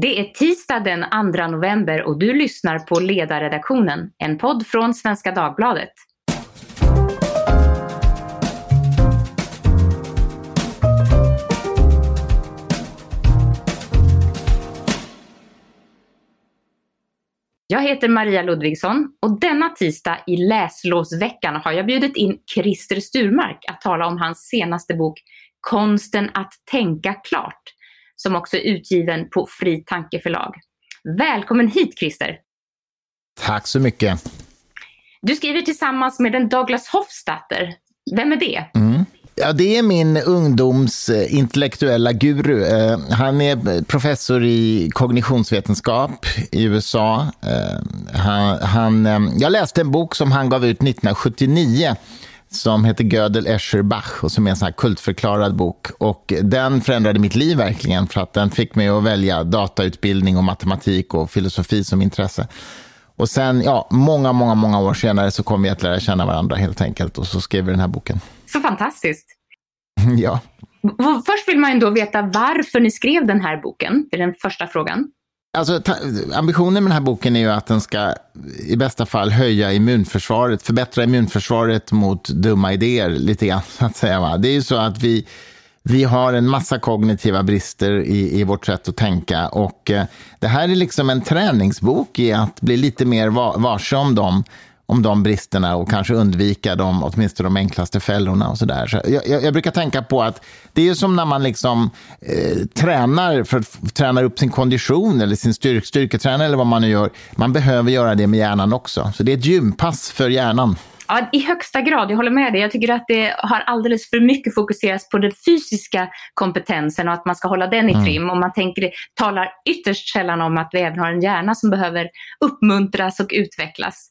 Det är tisdag den 2 november och du lyssnar på Ledarredaktionen, en podd från Svenska Dagbladet. Jag heter Maria Ludvigsson och denna tisdag i läslåsveckan har jag bjudit in Christer Sturmark att tala om hans senaste bok Konsten att tänka klart som också är utgiven på Fri Tanke förlag. Välkommen hit Christer! Tack så mycket! Du skriver tillsammans med en Douglas Hofstadter. Vem är det? Mm. Ja, det är min ungdoms eh, intellektuella guru. Eh, han är professor i kognitionsvetenskap i USA. Eh, han, han, jag läste en bok som han gav ut 1979 som heter Gödel Escher Bach och som är en sån här kultförklarad bok. Och den förändrade mitt liv verkligen för att den fick mig att välja datautbildning och matematik och filosofi som intresse. Och sen, ja, många, många, många år senare så kom vi att lära känna varandra helt enkelt och så skrev vi den här boken. Så fantastiskt. ja. Först vill man ju då veta varför ni skrev den här boken, det är den första frågan. Alltså, ambitionen med den här boken är ju att den ska i bästa fall höja immunförsvaret, förbättra immunförsvaret mot dumma idéer lite grann. Så att säga, va? Det är ju så att vi, vi har en massa kognitiva brister i, i vårt sätt att tänka och eh, det här är liksom en träningsbok i att bli lite mer va varse om dem om de bristerna och kanske undvika de, åtminstone de enklaste fällorna. och så där. Så jag, jag, jag, brukar tänka på att det är som när man liksom, eh, tränar för att träna upp sin kondition eller sin styrk, styrketräning eller vad man nu gör. Man behöver göra det med hjärnan också. Så det är ett gympass för hjärnan. Ja, i högsta grad. Jag håller med dig. Jag tycker att det har alldeles för mycket fokuserats på den fysiska kompetensen och att man ska hålla den i mm. trim. Mm. Och man tänker, talar ytterst sällan om att vi även har en hjärna som behöver uppmuntras och utvecklas.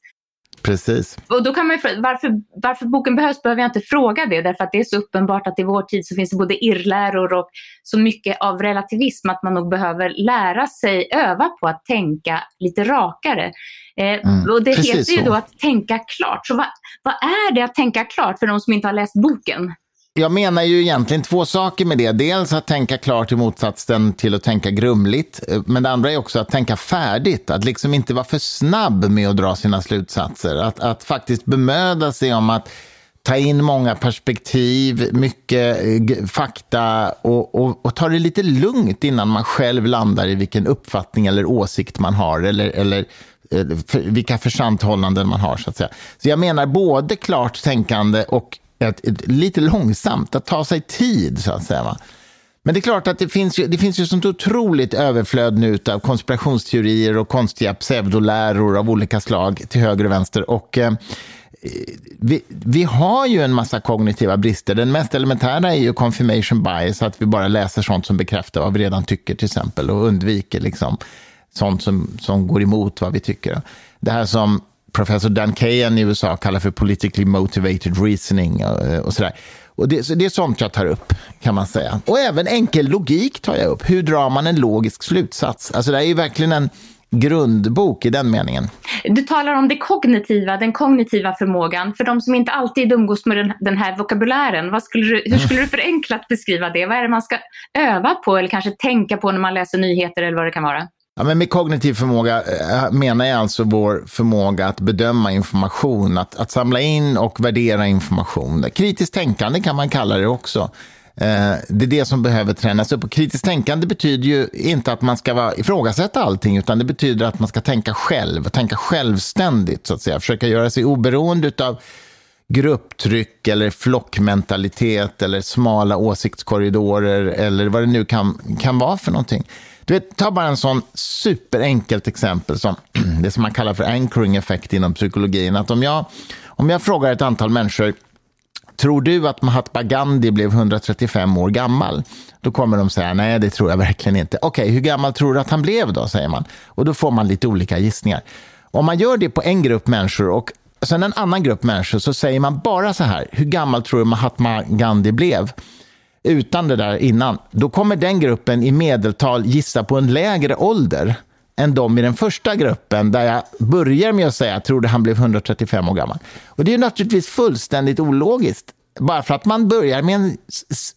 Precis. Och då kan man ju, varför, varför boken behövs behöver jag inte fråga det, därför att det är så uppenbart att i vår tid så finns det både irrläror och så mycket av relativism att man nog behöver lära sig, öva på att tänka lite rakare. Eh, mm, och det heter ju så. då att tänka klart. Så vad, vad är det att tänka klart för de som inte har läst boken? Jag menar ju egentligen två saker med det. Dels att tänka klart i motsatsen till att tänka grumligt. Eh, men det andra är också att tänka färdigt. Att liksom inte vara för snabb med att dra sina slutsatser. Att, att faktiskt bemöda sig om att ta in många perspektiv, mycket eh, fakta och, och, och, ta det lite lugnt innan man själv landar i vilken uppfattning eller åsikt man har eller, eller eh, för, vilka försanthållanden man har. Så att säga. Så jag menar både klart tänkande och ett, ett, lite långsamt, att ta sig tid så att säga. Va? Men det är klart att det finns ju, det finns ju sånt otroligt överflöd nu av konspirationsteorier och konstiga pseudoläror av olika slag till höger och vänster. Och, eh, vi, vi, har ju en massa kognitiva brister. Den mest elementära är ju confirmation bias, att vi bara läser sånt som bekräftar vad vi redan tycker till exempel och undviker liksom, sånt som, som går emot vad vi tycker. Det här som professor Dan Kahan i USA kallar för politically motivated reasoning och, och sådär. Och det, så det är sånt jag tar upp, kan man säga. Och även enkel logik tar jag upp. Hur drar man en logisk slutsats? Alltså det är ju verkligen en grundbok i den meningen. Du talar om det kognitiva, den kognitiva förmågan. För de som inte alltid umgås med den, den här vokabulären, vad skulle du, hur skulle du förenklat beskriva det? Vad är det man ska öva på eller kanske tänka på när man läser nyheter eller vad det kan vara? Ja, men med kognitiv förmåga eh, menar jag alltså vår förmåga att bedöma information, att, att samla in och värdera information. Kritiskt tänkande kan man kalla det också. Eh, det är det som behöver tränas upp. Och kritiskt tänkande betyder ju inte att man ska ifrågasätta allting, utan det betyder att man ska tänka själv, tänka självständigt, så att säga. Försöka göra sig oberoende av grupptryck eller flockmentalitet eller smala åsiktskorridorer eller vad det nu kan, kan vara för någonting. Du vet, ta bara en sån superenkelt exempel som det som man kallar för anchoring effekt inom psykologin. Att om jag, om jag frågar ett antal människor Tror du att Mahatma Gandhi blev 135 år gammal? Då kommer de säga, nej det tror jag verkligen inte. Okej, okay, hur gammal tror du att han blev då, säger man. Och då får man lite olika gissningar. Om man gör det på en grupp människor och sen en annan grupp människor så säger man bara så här, hur gammal tror du Mahatma Gandhi blev? Utan det där innan, då kommer den gruppen i medeltal gissa på en lägre ålder än de i den första gruppen där jag börjar med att säga att jag trodde han blev 135 år gammal. Och det är naturligtvis fullständigt ologiskt. bara för att man börjar med en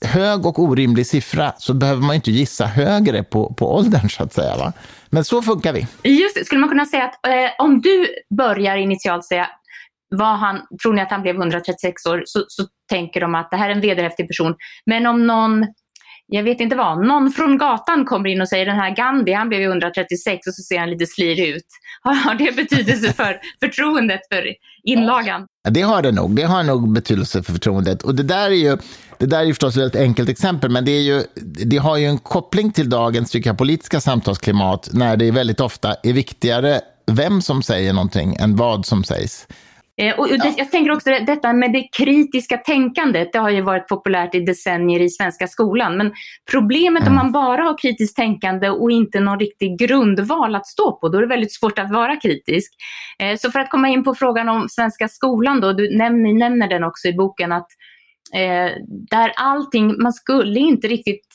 hög och orimlig siffra så behöver man inte gissa högre på, på åldern, så att säga. Va? Men så funkar vi. Just det. Skulle man kunna säga att eh, om du börjar initialt säga vad han, tror ni att han blev 136 år, så, så tänker de att det här är en vederhäftig person. Men om någon jag vet inte vad, någon från gatan kommer in och säger den här Gandhi, han blev ju 136 och så ser han lite slirig ut. Har det betydelse för förtroendet för inlagan? Ja, det har det nog. Det har nog betydelse för förtroendet. Och det där är ju, det där är förstås ett enkelt exempel, men det, är ju, det har ju en koppling till dagens tycker jag, politiska samtalsklimat när det väldigt ofta är viktigare vem som säger någonting än vad som sägs. Eh, och det, jag tänker också detta med det kritiska tänkandet, det har ju varit populärt i decennier i svenska skolan. Men problemet mm. om man bara har kritiskt tänkande och inte någon riktig grundval att stå på, då är det väldigt svårt att vara kritisk. Eh, så för att komma in på frågan om svenska skolan då, du näm ni nämner den också i boken, att Eh, där allting, man skulle inte riktigt,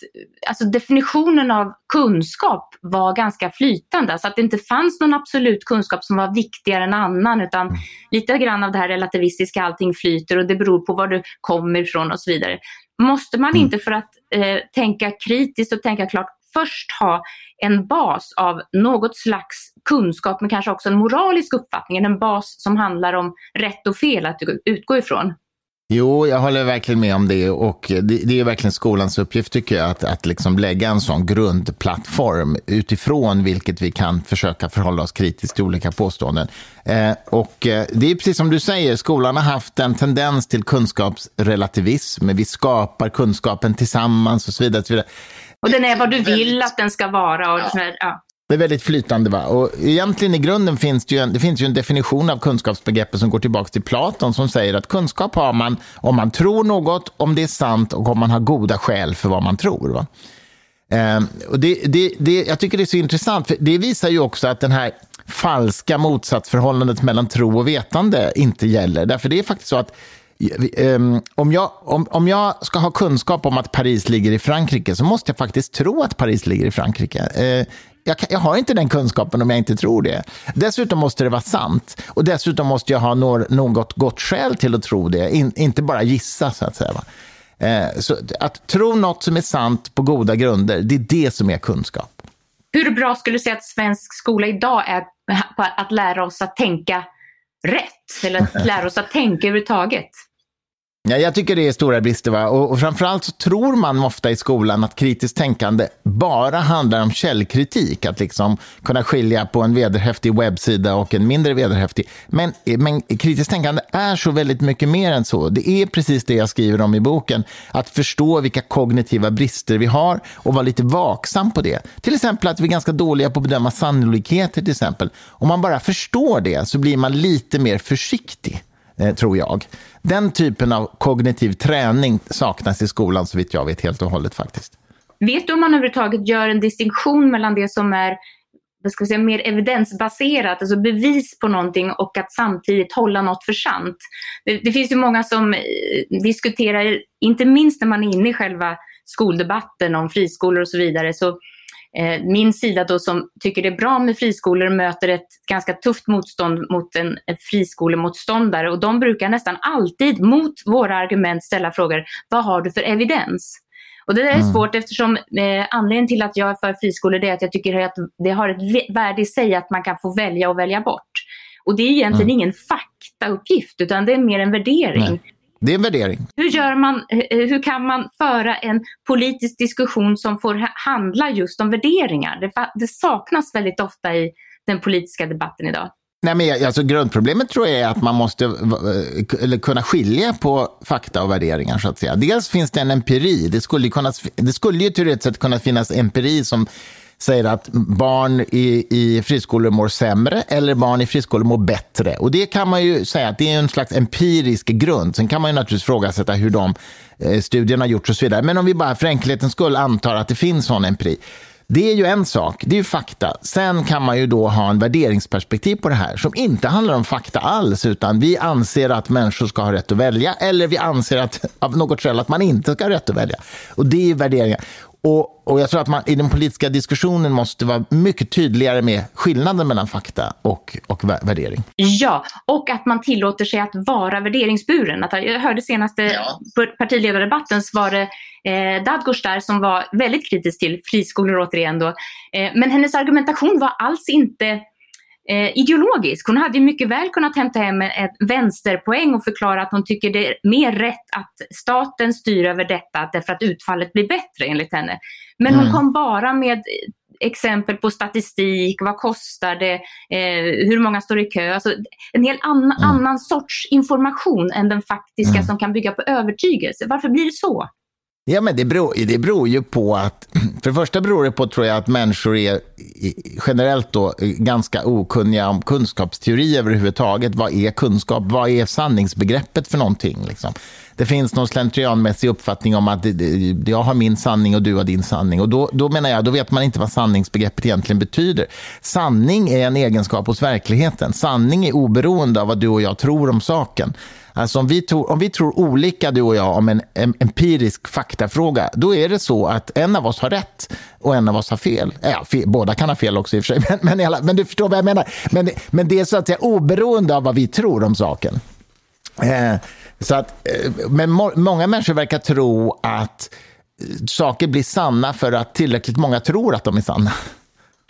alltså definitionen av kunskap var ganska flytande, så att det inte fanns någon absolut kunskap som var viktigare än annan, utan mm. lite grann av det här relativistiska, allting flyter och det beror på var du kommer ifrån och så vidare. Måste man mm. inte för att eh, tänka kritiskt och tänka klart först ha en bas av något slags kunskap men kanske också en moralisk uppfattning, en bas som handlar om rätt och fel att utgå ifrån. Jo, jag håller verkligen med om det. Och det, det är verkligen skolans uppgift, tycker jag, att, att liksom lägga en sån grundplattform utifrån vilket vi kan försöka förhålla oss kritiskt till olika påståenden. Eh, och eh, det är precis som du säger, skolan har haft en tendens till kunskapsrelativism. Vi skapar kunskapen tillsammans och så vidare. Och, så vidare. och den är vad du vill att den ska vara. Och ja. ja. Det är väldigt flytande. Va? Och egentligen i grunden finns det, ju en, det finns ju en definition av kunskapsbegreppet som går tillbaka till Platon som säger att kunskap har man om man tror något, om det är sant och om man har goda skäl för vad man tror. Va? Eh, och det, det, det, jag tycker det är så intressant, för det visar ju också att den här falska motsatsförhållandet mellan tro och vetande inte gäller. Därför det är faktiskt så att ehm, om, jag, om, om jag ska ha kunskap om att Paris ligger i Frankrike så måste jag faktiskt tro att Paris ligger i Frankrike. Ehm, jag, jag, har inte den kunskapen om jag inte tror det. Dessutom måste det vara sant. Och dessutom måste jag ha något gott skäl till att tro det, In, inte bara gissa. så att säga. Eh, så att tro något som är sant på goda grunder, det är det som är kunskap. Hur bra skulle du säga att svensk skola idag är på att lära oss att tänka rätt? Eller att lära oss att tänka överhuvudtaget? Ja, jag tycker det är stora brister. Va? Och, och framförallt så tror man ofta i skolan att kritiskt tänkande bara handlar om källkritik. Att liksom kunna skilja på en vederhäftig webbsida och en mindre vederhäftig. Men, men kritiskt tänkande är så väldigt mycket mer än så. Det är precis det jag skriver om i boken. Att förstå vilka kognitiva brister vi har och vara lite vaksam på det. Till exempel att vi är ganska dåliga på att bedöma sannolikheter. Till exempel. Om man bara förstår det så blir man lite mer försiktig. Eh, tror jag. Den typen av kognitiv träning saknas i skolan så vitt jag vet helt och hållet faktiskt. Vet du om man överhuvudtaget gör en distinktion mellan det som är vad ska säga, mer evidensbaserat, alltså bevis på någonting och att samtidigt hålla något för sant. Det, det finns ju många som eh, diskuterar, inte minst när man är inne i själva skoldebatten om friskolor och så vidare, så min sida då som tycker det är bra med friskolor möter ett ganska tufft motstånd mot en, en friskolemotståndare och de brukar nästan alltid mot våra argument ställa frågor, vad har du för evidens? Och det där är mm. svårt eftersom eh, anledningen till att jag är för friskolor är att jag tycker att det har ett värde i sig att man kan få välja och välja bort. Och det är egentligen mm. ingen faktauppgift utan det är mer en värdering. Nej. Det är en värdering. Hur, gör man, eh, hur kan man föra en politisk diskussion som får handla just om värderingar? Det, det saknas väldigt ofta i den politiska debatten idag. Nej, men alltså, grundproblemet tror jag är att man måste eller kunna skilja på fakta och värderingar. så att säga. Dels finns det en empiri. Det skulle, kunna, det skulle ju teoretiskt sett kunna finnas empiri som säger att barn i, i friskolor mår sämre eller barn i friskolor mår bättre. Och Det kan man ju säga att det är en slags empirisk grund. Sen kan man ju naturligtvis frågasätta hur de eh, studierna har gjorts och så vidare. Men om vi bara för enkelhetens skull antar att det finns sån empiri. Det är ju en sak, det är ju fakta. Sen kan man ju då ha en värderingsperspektiv på det här som inte handlar om fakta alls, utan vi anser att människor ska ha rätt att välja eller vi anser att av något skäl att man inte ska ha rätt att välja. Och det är värderingar. Och, och jag tror att man i den politiska diskussionen måste vara mycket tydligare med skillnaden mellan fakta och, och värdering. Ja, och att man tillåter sig att vara värderingsburen. Att jag hörde senaste ja. partiledardebatten så var det eh, Dadgostar där som var väldigt kritisk till friskolor återigen då. Eh, men hennes argumentation var alls inte eh, ideologisk. Hon hade mycket väl kunnat hämta hem ett vänsterpoäng och förklara att hon tycker det är mer rätt att staten styr över detta därför att utfallet blir bättre enligt henne. Men mm. hon kom bara med exempel på statistik, vad kostar det, eh, hur många står i kö. Alltså, en helt an mm. annan sorts information än den faktiska mm. som kan bygga på övertygelse. Varför blir det så? Ja, men det beror, det beror ju på att, för det första beror det på, tror jag, att människor är generellt då eh, ganska okunniga om kunskapsteori överhuvudtaget. Vad är kunskap? Vad är sanningsbegreppet för någonting? Liksom? Det finns någon slentrianmässig uppfattning om att jag har min sanning och du har din sanning. Och då, då menar jag, då vet man inte vad sanningsbegreppet egentligen betyder. Sanning är en egenskap hos verkligheten. Sanning är oberoende av vad du och jag tror om saken. Alltså om vi, tror, om vi tror olika, du och jag, om en, en empirisk faktafråga, då är det så att en av oss har rätt och en av oss har fel. Ja, fel, båda kan ha fel också i och för sig, men, men, men du förstår vad jag menar. Men, men det är så att säga oberoende av vad vi tror om saken. Eh, så att, eh, men må, många människor verkar tro att eh, saker blir sanna för att tillräckligt många tror att de är sanna.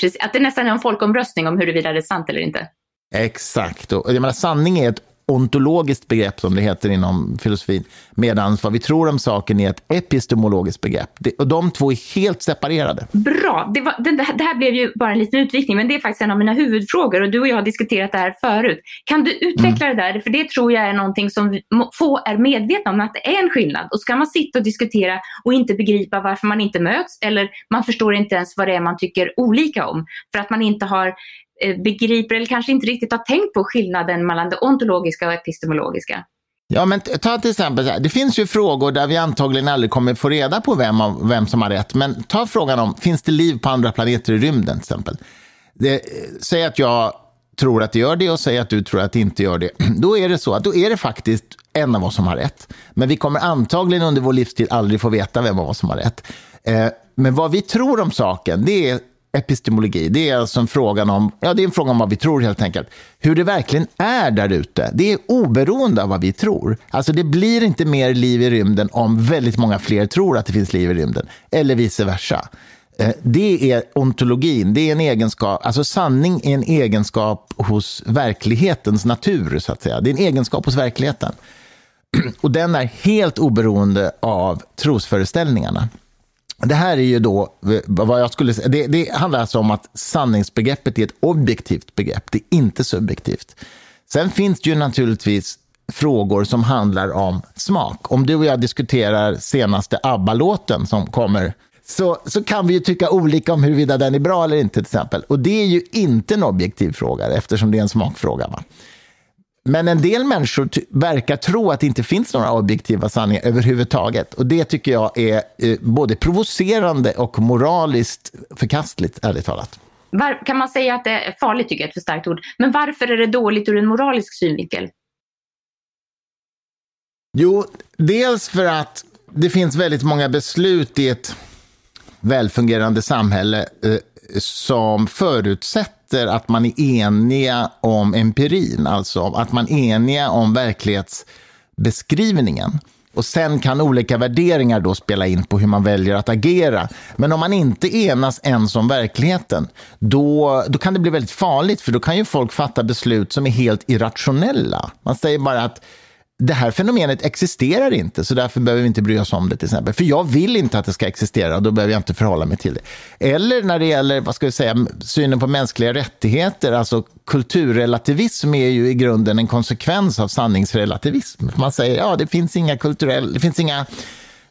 Precis, att det nästan är en folkomröstning om huruvida det är sant eller inte. Exakt. Och jag menar, sanning är ett ontologiskt begrepp, som det heter inom filosofin, medan vad vi tror om saken är ett epistemologiskt begrepp. Det, och de två är helt separerade. Bra! Det, var, det, det, här blev ju bara en liten utvikning, men det är faktiskt en av mina huvudfrågor och du och jag har diskuterat det här förut. Kan du utveckla mm. det där? För det tror jag är någonting som få är medvetna om, att det är en skillnad. Och ska man sitta och diskutera och inte begripa varför man inte möts, eller man förstår inte ens vad det är man tycker olika om, för att man inte har Eh, begriper eller kanske inte riktigt har tänkt på skillnaden mellan det ontologiska och epistemologiska. Ja, men ta till exempel, det finns ju frågor där vi antagligen aldrig kommer få reda på vem, av, vem som har rätt. Men ta frågan om, finns det liv på andra planeter i rymden till exempel? Det, eh, säg att jag tror att det gör det och säg att du tror att det inte gör det. Då är det så att då är det faktiskt en av oss som har rätt. Men vi kommer antagligen under vår livstid aldrig få veta vem av oss som har rätt. Eh, men vad vi tror om saken, det är epistemologi, det är alltså en fråga om, ja, det är en fråga om vad vi tror helt enkelt. Hur det verkligen är där ute, det är oberoende av vad vi tror. Alltså det blir inte mer liv i rymden om väldigt många fler tror att det finns liv i rymden, eller vice versa. Eh, det är ontologin, det är en egenskap, alltså sanning är en egenskap hos verklighetens natur, så att säga. Det är en egenskap hos verkligheten. Och den är helt oberoende av trosföreställningarna. Det här är ju då vad jag skulle säga. Det, det handlar alltså om att sanningsbegreppet är ett objektivt begrepp. Det är inte subjektivt. Sen finns det ju naturligtvis frågor som handlar om smak. Om du och jag diskuterar senaste ABBA-låten som kommer så, så kan vi ju tycka olika om huruvida den är bra eller inte. till exempel. Och Det är ju inte en objektiv fråga eftersom det är en smakfråga. Va? Men en del människor verkar tro att det inte finns några objektiva sanningar överhuvudtaget. Och det tycker jag är eh, både provocerande och moraliskt förkastligt, ärligt talat. Var, kan man säga att det är farligt, tycker jag är ett för starkt ord. Men varför är det dåligt ur en moralisk synvinkel? Jo, dels för att det finns väldigt många beslut i ett välfungerande samhälle eh, som förutsätter efter att man är eniga om empirin, alltså att man är eniga om verklighetsbeskrivningen. Och sen kan olika värderingar då spela in på hur man väljer att agera. Men om man inte enas ens om verkligheten, då, då kan det bli väldigt farligt, för då kan ju folk fatta beslut som är helt irrationella. Man säger bara att det här fenomenet existerar inte, så därför behöver vi inte bry oss om det till exempel. För jag vill inte att det ska existera, och då behöver jag inte förhålla mig till det. Eller när det gäller vad ska vi säga, synen på mänskliga rättigheter, alltså kulturrelativism är ju i grunden en konsekvens av sanningsrelativism. Man säger ja, det finns inga kulturella, det finns inga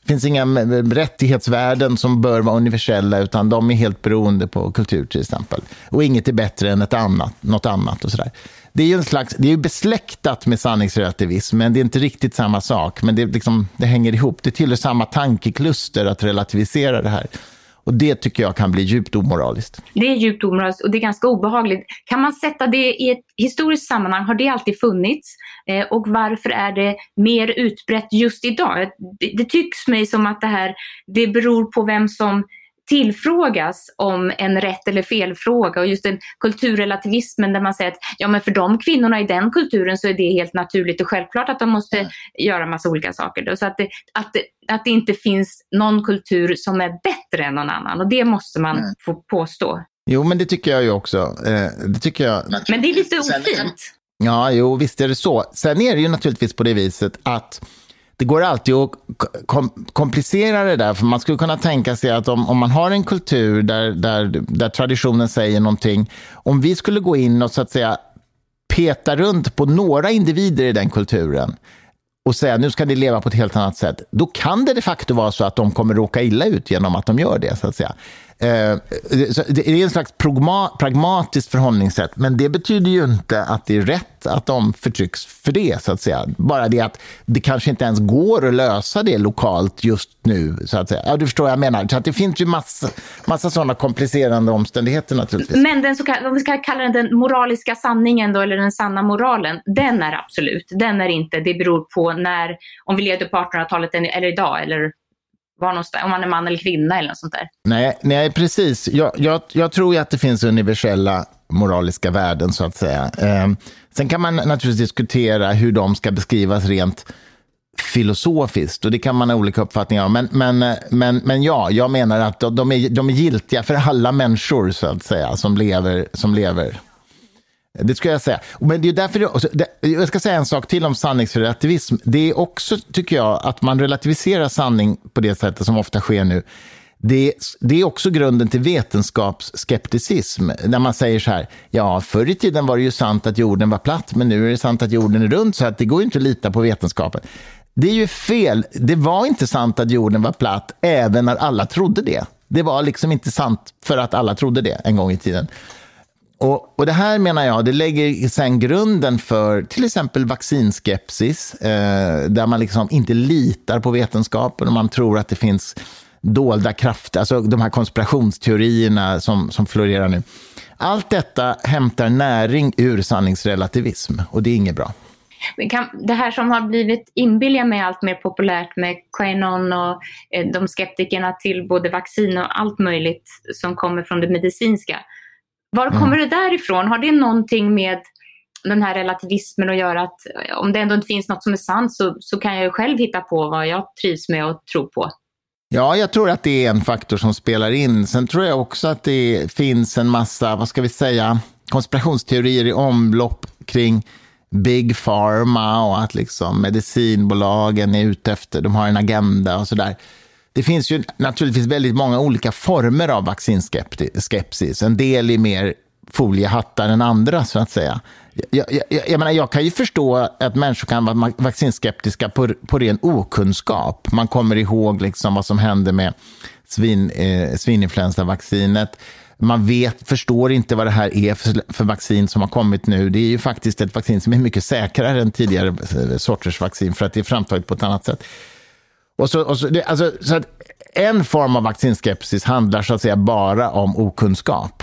det finns inga eh, rättighetsvärden som bör vara universella, utan de är helt beroende på kultur till exempel. Och inget är bättre än ett annat, något annat och sådär det är ju en slags, det är besläktat med sanningsrelativism, men det är inte riktigt samma sak. Men det, liksom, det hänger ihop. Det tillhör samma tankekluster att relativisera det här. Och det tycker jag kan bli djupt omoraliskt. Det är djupt omoraliskt och det är ganska obehagligt. Kan man sätta det i ett historiskt sammanhang? Har det alltid funnits? Eh, och varför är det mer utbrett just idag? Det, det tycks mig som att det här, det beror på vem som tillfrågas om en rätt eller fel fråga och just den kulturrelativismen där man säger att ja men för de kvinnorna i den kulturen så är det helt naturligt och självklart att de måste mm. göra massa olika saker. Så att det, att, det, att det inte finns någon kultur som är bättre än någon annan och det måste man mm. få påstå. Jo men det tycker jag ju också. Eh, det tycker jag. Men det är lite ofint. Ja, jo visst är det så. Sen är det ju naturligtvis på det viset att det går alltid att kom komplicera det där, för man skulle kunna tänka sig att om, om man har en kultur där, där, där traditionen säger någonting, om vi skulle gå in och så att säga peta runt på några individer i den kulturen och säga nu ska ni leva på ett helt annat sätt, då kan det de facto vara så att de kommer råka illa ut genom att de gör det. så att säga. Eh, det är en slags pragmatiskt förhållningssätt, men det betyder ju inte att det är rätt att de förtrycks för det, så att säga. Bara det att det kanske inte ens går att lösa det lokalt just nu, så att säga. Ja, du förstår vad jag menar. Så att det finns ju massa, massa sådana komplicerande omständigheter naturligtvis. Men den så kallade, om vi ska kalla den den moraliska sanningen då, eller den sanna moralen, den är absolut. Den är inte, det beror på när, om vi leder på 1800-talet eller idag, eller var någonstans, om man är man eller kvinna eller något sånt där. Nej, nej precis. Jag, jag, jag tror ju att det finns universella moraliska värden, så att säga. Eh, sen kan man naturligtvis diskutera hur de ska beskrivas rent filosofiskt, och det kan man ha olika uppfattningar om. Men, men, men, men ja, jag menar att de är, de är giltiga för alla människor, så att säga, som lever, som lever det ska jag säga. Men det är därför det, jag ska säga en sak till om sanningsrelativism. Det är också, tycker jag, att man relativiserar sanning på det sättet som ofta sker nu. Det, det, är också grunden till vetenskapsskepticism. När man säger så här, ja, förr i tiden var det ju sant att jorden var platt, men nu är det sant att jorden är rund, så att det går inte att lita på vetenskapen. Det är ju fel. Det var inte sant att jorden var platt, även när alla trodde det. Det var liksom inte sant för att alla trodde det en gång i tiden. Och, och, Det här menar jag, det lägger sen grunden för till exempel vaccinskepsis, eh, där man liksom inte litar på vetenskapen och man tror att det finns dolda krafter, alltså de här konspirationsteorierna som, som florerar nu. Allt detta hämtar näring ur sanningsrelativism och det är inget bra. Det här som har blivit inbilliga med allt mer populärt med Quanon och eh, de skeptikerna till både vaccin och allt möjligt som kommer från det medicinska var mm. kommer mm. det därifrån? Har det någonting med den här relativismen att göra? Att om det ändå inte finns något som är sant så, så kan jag ju själv hitta på vad jag trivs med och tror på. Ja, jag tror att det är en faktor som spelar in. Sen tror jag också att det finns en massa, vad ska vi säga, konspirationsteorier i omlopp kring Big Pharma och att liksom medicinbolagen är ute efter, de har en agenda och sådär. Det finns ju naturligtvis väldigt många olika former av vaccinskepsis. En del är mer foliehattar än andra, så att säga. Jag, jag, jag, menar, jag kan ju förstå att människor kan vara vaccinskeptiska på, på ren okunskap. Man kommer ihåg liksom vad som hände med svin, eh, svininfluensavaccinet. Man vet, förstår inte vad det här är för, för, vaccin som har kommit nu. Det är ju faktiskt ett vaccin som är mycket säkrare än tidigare eh, sorters vaccin för att det är framtaget på ett annat sätt. Och så, och så, det, alltså, så att en form av vaccinskepsis handlar så att säga bara om okunskap.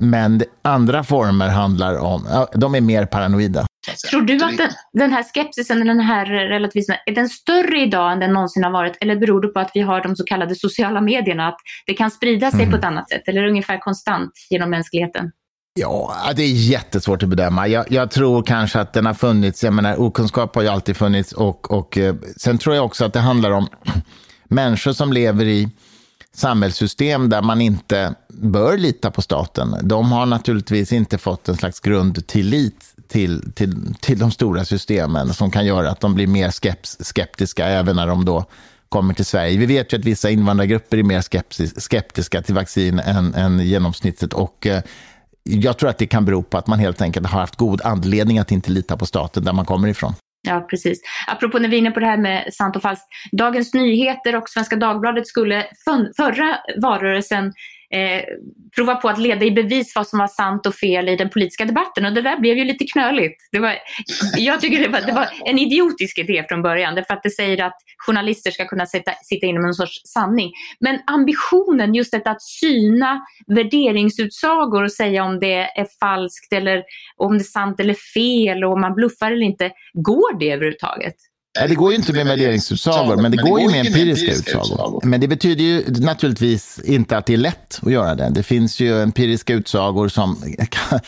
Men andra former handlar om, de är mer paranoida. Tror du att den, den här skepsisen, den här relativismen, är den större idag än den någonsin har varit? Eller beror det på att vi har de så kallade sociala medierna, att det kan sprida sig mm. på ett annat sätt? Eller ungefär konstant genom mänskligheten? Ja, det är jättesvårt att bedöma. Jag, jag, tror kanske att den har funnits. Jag menar, okunskap har ju alltid funnits. Och, och, eh, sen tror jag också att det handlar om människor som lever i samhällssystem där man inte bör lita på staten. De har naturligtvis inte fått en slags grundtillit till, till, till de stora systemen som kan göra att de blir mer skeps, skeptiska även när de då kommer till Sverige. Vi vet ju att vissa invandrargrupper är mer skeptis, skeptiska till vaccin än, än genomsnittet. Och eh, jag tror att det kan bero på att man helt enkelt har haft god anledning att inte lita på staten där man kommer ifrån. Ja, precis. Apropå när vi är inne på det här med sant och falskt. Dagens Nyheter och Svenska Dagbladet skulle förra valrörelsen eh, prova på att leda i bevis vad som var sant och fel i den politiska debatten. Och det där blev ju lite knöligt. Det var, jag tycker det var, det var en idiotisk idé från början, därför att det säger att journalister ska kunna sitta, sitta inne med en sorts sanning. Men ambitionen, just detta att syna värderingsutsagor och säga om det är falskt eller om det är sant eller fel och om man bluffar eller inte, går det överhuvudtaget? Det går ju inte med värderingsutsagor, men det går ju med empiriska utsagor. Men det betyder ju naturligtvis inte att det är lätt att göra det. Det finns ju empiriska utsagor som kan,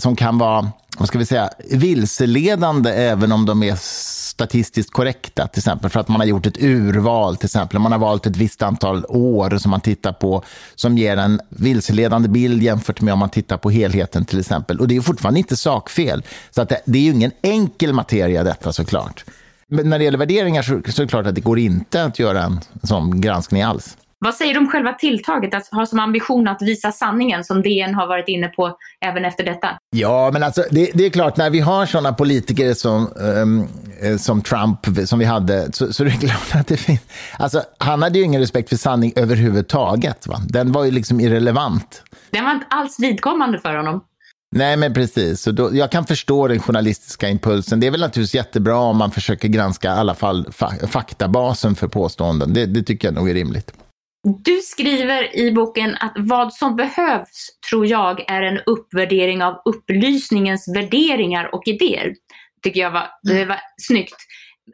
som kan vara vad ska vi säga, vilseledande även om de är statistiskt korrekta, till exempel för att man har gjort ett urval, till exempel man har valt ett visst antal år som man tittar på, som ger en vilseledande bild jämfört med om man tittar på helheten till exempel. Och det är fortfarande inte sakfel. Så att det, det är ju ingen enkel materia detta såklart. Men när det gäller värderingar så, så är det klart att det går inte att göra en sån granskning alls. Vad säger du om själva tilltaget, att ha som ambition att visa sanningen som DN har varit inne på även efter detta? Ja, men alltså det, det är klart, när vi har sådana politiker som, um, som Trump, som vi hade, så, så är det klart att det finns... Alltså, han hade ju ingen respekt för sanning överhuvudtaget. Va? Den var ju liksom irrelevant. Den var inte alls vidkommande för honom. Nej, men precis. Så då, jag kan förstå den journalistiska impulsen. Det är väl naturligtvis jättebra om man försöker granska i alla fall fa faktabasen för påståenden. Det, det tycker jag nog är rimligt. Du skriver i boken att vad som behövs, tror jag, är en uppvärdering av upplysningens värderingar och idéer. tycker jag var, det var snyggt.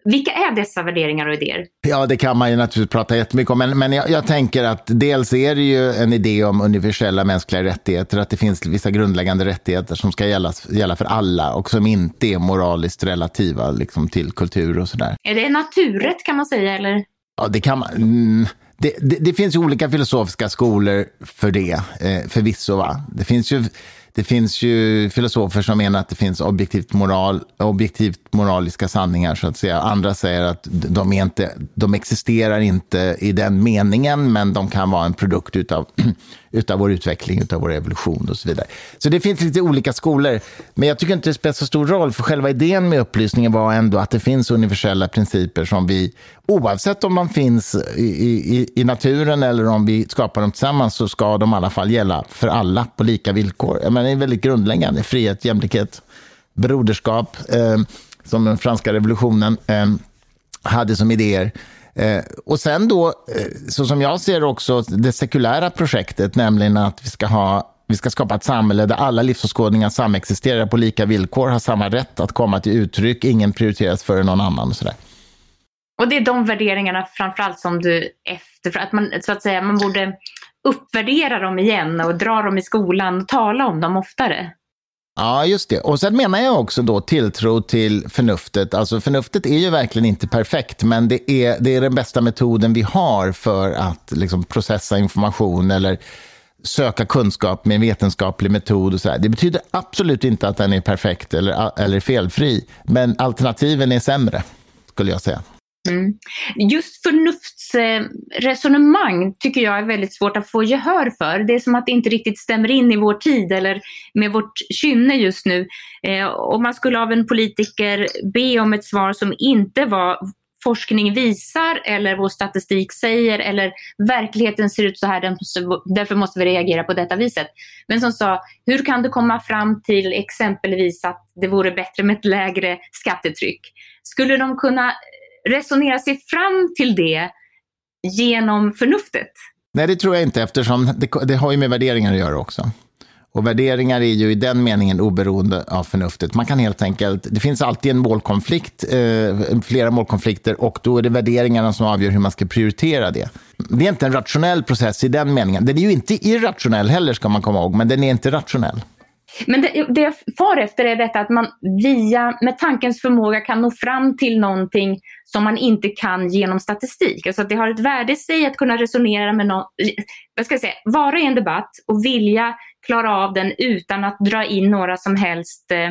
Vilka är dessa värderingar och idéer? Ja, det kan man ju naturligtvis prata jättemycket om, men, men jag, jag, tänker att dels är det ju en idé om universella mänskliga rättigheter, att det finns vissa grundläggande rättigheter som ska gälla, gälla för alla och som inte är moraliskt relativa liksom, till kultur och sådär. Är det naturrätt kan man säga, eller? Ja, det kan man. Mm, det, det, det, finns ju olika filosofiska skolor för det, eh, förvisso. Va? Det finns ju det finns ju filosofer som menar att det finns objektivt, moral, objektivt moraliska sanningar, så att säga. Andra säger att de, är inte, de existerar inte i den meningen, men de kan vara en produkt utav, utav vår utveckling, utav vår evolution och så vidare. Så det finns lite olika skolor, men jag tycker inte det spelar så stor roll, för själva idén med upplysningen var ändå att det finns universella principer som vi, oavsett om de finns i, i, i naturen eller om vi skapar dem tillsammans, så ska de i alla fall gälla för alla på lika villkor. Jag menar, det är väldigt grundläggande, frihet, jämlikhet, broderskap, eh, som den franska revolutionen eh, hade som idéer. Eh, och sen då, eh, så som jag ser också, det sekulära projektet, nämligen att vi ska ha vi ska skapa ett samhälle där alla livsåskådningar samexisterar på lika villkor, har samma rätt att komma till uttryck, ingen prioriteras före någon annan och sådär. Och det är de värderingarna framförallt som du efter, att man så att säga, man borde uppvärdera dem igen och dra dem i skolan och tala om dem oftare. Ja, just det. Och sen menar jag också då tilltro till förnuftet. Alltså förnuftet är ju verkligen inte perfekt, men det är, det är den bästa metoden vi har för att liksom, processa information eller söka kunskap med en vetenskaplig metod. Och så där. Det betyder absolut inte att den är perfekt eller, eller felfri, men alternativen är sämre, skulle jag säga. Mm. Just Eh, resonemang tycker jag är väldigt svårt att få gehör för. Det är som att det inte riktigt stämmer in i vår tid eller med vårt kynne just nu. Eh, om man skulle av en politiker be om ett svar som inte var forskning visar eller vår statistik säger eller verkligheten ser ut så här, därför måste vi reagera på detta viset. Men som sa, hur kan du komma fram till exempelvis att det vore bättre med ett lägre skattetryck? Skulle de kunna resonera sig fram till det genom förnuftet? Nej, det tror jag inte, eftersom det, det har ju med värderingar att göra också. Och värderingar är ju i den meningen oberoende av förnuftet. Man kan helt enkelt, det finns alltid en målkonflikt, eh, flera målkonflikter, och då är det värderingarna som avgör hur man ska prioritera det. Det är inte en rationell process i den meningen. Den är ju inte irrationell heller, ska man komma ihåg, men den är inte rationell. Men det, det jag far efter är detta att man via, med tankens förmåga kan nå fram till någonting som man inte kan genom statistik. Alltså att det har ett värde i sig att kunna resonera med någon, vad ska jag säga, vara i en debatt och vilja klara av den utan att dra in några som helst eh,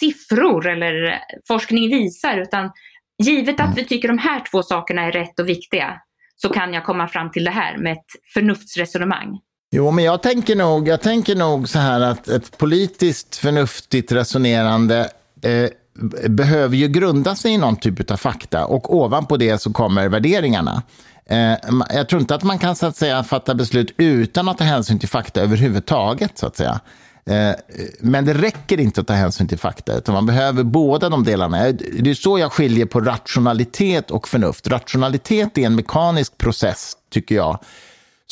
siffror eller forskning visar, utan givet att vi tycker de här två sakerna är rätt och viktiga så kan jag komma fram till det här med ett förnuftsresonemang. Jo, men jag tänker nog, jag tänker nog så här att ett politiskt förnuftigt resonerande eh, behöver ju grunda sig i någon typ av fakta och ovanpå det så kommer värderingarna. Eh, jag tror inte att man kan så att säga, fatta beslut utan att ta hänsyn till fakta överhuvudtaget. Så att säga. Eh, men det räcker inte att ta hänsyn till fakta, utan man behöver båda de delarna. Eh, det är så jag skiljer på rationalitet och förnuft. Rationalitet är en mekanisk process, tycker jag,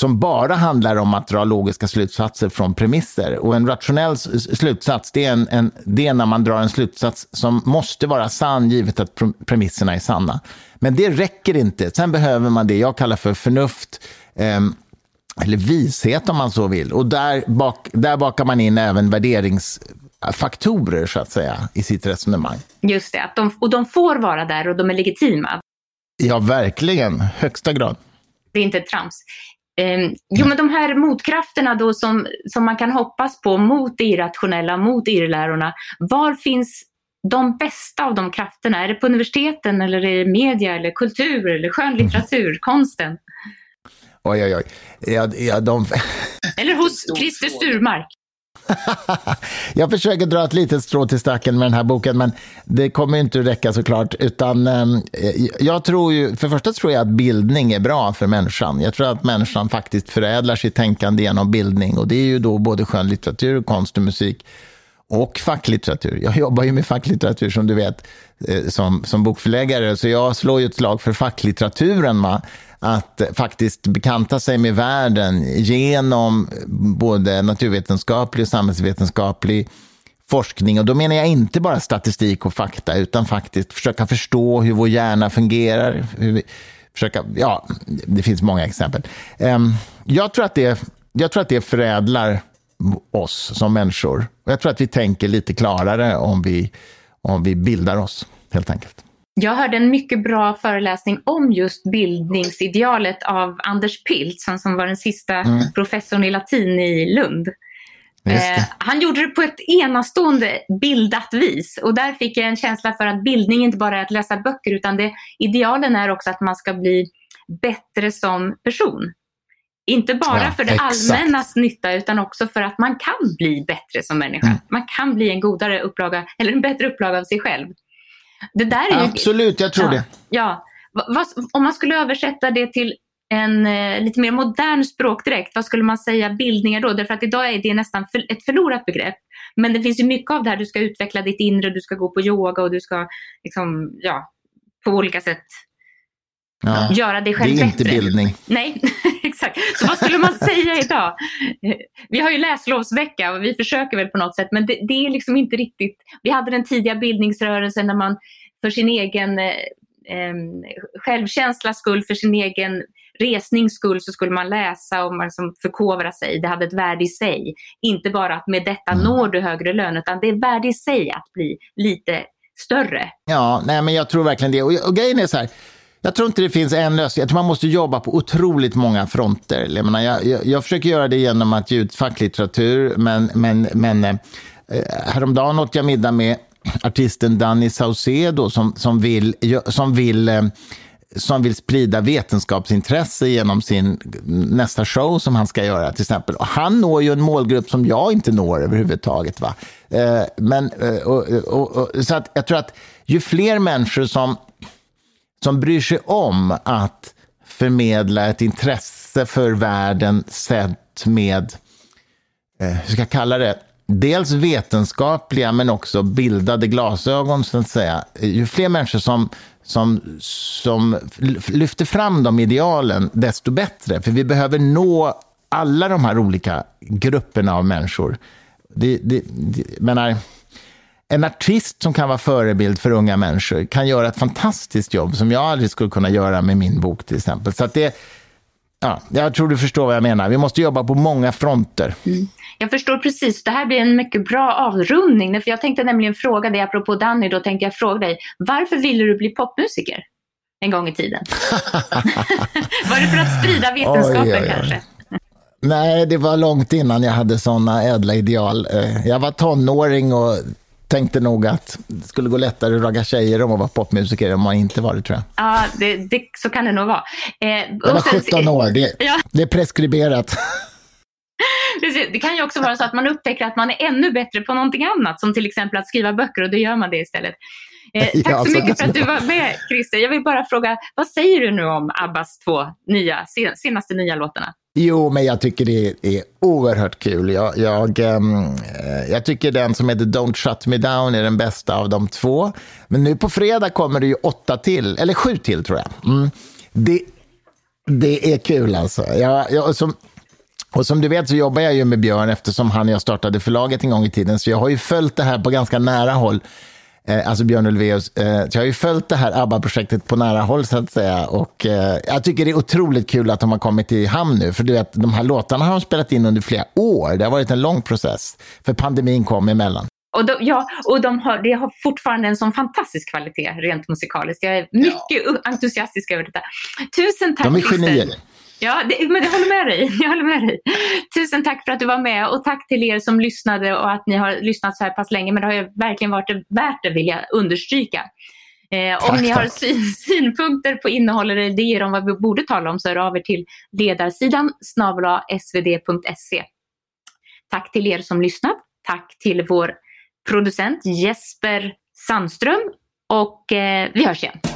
som bara handlar om att dra logiska slutsatser från premisser. Och en rationell slutsats, det är, en, en, det är när man drar en slutsats som måste vara sann, givet att premisserna är sanna. Men det räcker inte. Sen behöver man det jag kallar för förnuft, eh, eller vishet om man så vill. Och där, bak, där bakar man in även värderingsfaktorer, så att säga, i sitt resonemang. Just det, att de, och de får vara där och de är legitima. Ja, verkligen. Högsta grad. Det är inte trams. Eh, jo, men de här motkrafterna då som, som man kan hoppas på mot det irrationella, mot irrlärorna. Var finns de bästa av de krafterna? Är det på universiteten eller är det media eller kultur eller skönlitteratur, mm. konsten? Oj, oj, oj. Ja, ja, de... Eller hos Christer Sturmark. jag försöker dra ett litet strå till stacken med den här boken, men det kommer inte att räcka såklart. Utan, ehm, eh, jag tror ju, för det första tror jag att bildning är bra för människan. Jag tror att människan faktiskt förädlar sitt tänkande genom bildning. Och det är ju då både skönlitteratur, konst och musik och facklitteratur. Jag jobbar ju med facklitteratur som du vet eh, som, som bokförläggare, så jag slår ju ett slag för facklitteraturen. Va? Att faktiskt bekanta sig med världen genom både naturvetenskaplig och samhällsvetenskaplig forskning. Och då menar jag inte bara statistik och fakta, utan faktiskt försöka förstå hur vår hjärna fungerar. Hur vi, försöka, ja, det finns många exempel. Ehm, jag tror att det, jag tror att det förädlar oss som människor. Jag tror att vi tänker lite klarare om vi, om vi bildar oss, helt enkelt. Jag hörde en mycket bra föreläsning om just bildningsidealet av Anders Pilz, som var den sista mm. professorn i latin i Lund. Eh, han gjorde det på ett enastående bildat vis och där fick jag en känsla för att bildning inte bara är att läsa böcker utan det, idealen är också att man ska bli bättre som person. Inte bara ja, för det exakt. allmännas nytta utan också för att man kan bli bättre som människa. Mm. Man kan bli en godare upplaga, eller en bättre upplaga av sig själv. Det där är Absolut, jag tror ja, det. Ja. Om man skulle översätta det till en eh, lite mer modern språkdräkt, vad skulle man säga bildningar då? Därför att idag är det nästan för, ett förlorat begrepp. Men det finns ju mycket av det här, du ska utveckla ditt inre, du ska gå på yoga och du ska liksom, ja, på olika sätt ja, göra dig själv bättre. Det är inte bildning. Nej, exakt. Så vad skulle man säga idag? Vi har ju läslovsvecka och vi försöker väl på något sätt, men det, det är liksom inte riktigt. Vi hade den tidiga bildningsrörelsen när man för sin egen eh, självkänslas skull, för sin egen resnings skull så skulle man läsa och man liksom förkovra sig. Det hade ett värde i sig. Inte bara att med detta mm. når du högre lön, utan det är värde i sig att bli lite större. Ja, nej, men jag tror verkligen det. Och, och grejen är så här, jag tror inte det finns en lösning. Jag tror man måste jobba på otroligt många fronter. Jag, menar, jag, jag, jag försöker göra det genom att ge ut facklitteratur, men, men, men eh, häromdagen åt jag middag med artisten Danny Saucedo som, som vill, som vill eh, som vill sprida vetenskapsintresse genom sin nästa show som han ska göra till exempel. Och han når ju en målgrupp som jag inte når överhuvudtaget. Va? Eh, men, eh, och, och, och, så att jag tror att ju fler människor som som bryr sig om att förmedla ett intresse för världen sett med, eh, hur ska jag kalla det, dels vetenskapliga men också bildade glasögon, så att säga. Ju fler människor som, som, som lyfter fram de idealen, desto bättre. För vi behöver nå alla de här olika grupperna av människor. Det, det, det, menar, en artist som kan vara förebild för unga människor kan göra ett fantastiskt jobb som jag aldrig skulle kunna göra med min bok till exempel. Så det, ja, jag tror du förstår vad jag menar. Vi måste jobba på många fronter. Mm. Jag förstår precis. Det här blir en mycket bra avrundning. För jag tänkte nämligen fråga dig, apropå Danny, då tänkte jag fråga dig, varför ville du bli popmusiker en gång i tiden? var det för att sprida vetenskapen oj, oj, oj. kanske? Nej, det var långt innan jag hade sådana ädla ideal. Eh, jag var tonåring och tänkte nog att det skulle gå lättare att ragga tjejer om man var popmusiker än om man inte var det, tror jag. Ja, det, det, så kan det nog vara. Eh, jag var 17 år, det, ja. det är preskriberat. Det kan ju också vara så att man upptäcker att man är ännu bättre på någonting annat, som till exempel att skriva böcker och då gör man det istället. Eh, tack ja, så mycket för att du var med Christer. Jag vill bara fråga, vad säger du nu om Abbas två nya, senaste nya låtarna? Jo, men jag tycker det är oerhört kul. Jag, jag, ehm, eh, jag tycker den som heter Don't shut me down är den bästa av de två. Men nu på fredag kommer det ju åtta till, eller sju till tror jag. Mm. Det, det är kul alltså. Jag, jag, som, och som du vet så jobbar jag ju med Björn eftersom han och jag startade förlaget en gång i tiden. Så jag har ju följt det här på ganska nära håll. Eh, alltså Björn Ulvaeus. Eh, jag har ju följt det här ABBA-projektet på nära håll så att säga. Och eh, jag tycker det är otroligt kul att de har kommit i hamn nu. För du vet, de här låtarna har de spelat in under flera år. Det har varit en lång process. För pandemin kom emellan. Och de, ja, och de har, det har fortfarande en sån fantastisk kvalitet rent musikaliskt. Jag är mycket ja. entusiastisk över detta. Tusen tack De är genier. Ja, det, men jag håller med dig. Jag håller med dig. Tusen tack för att du var med och tack till er som lyssnade och att ni har lyssnat så här pass länge. Men det har verkligen varit värt det vill jag understryka. Eh, tack, om ni tack. har syn, synpunkter på innehåll eller idéer om vad vi borde tala om så hör av er till ledarsidan svd.se. Tack till er som lyssnat. Tack till vår producent Jesper Sandström och eh, vi hörs igen.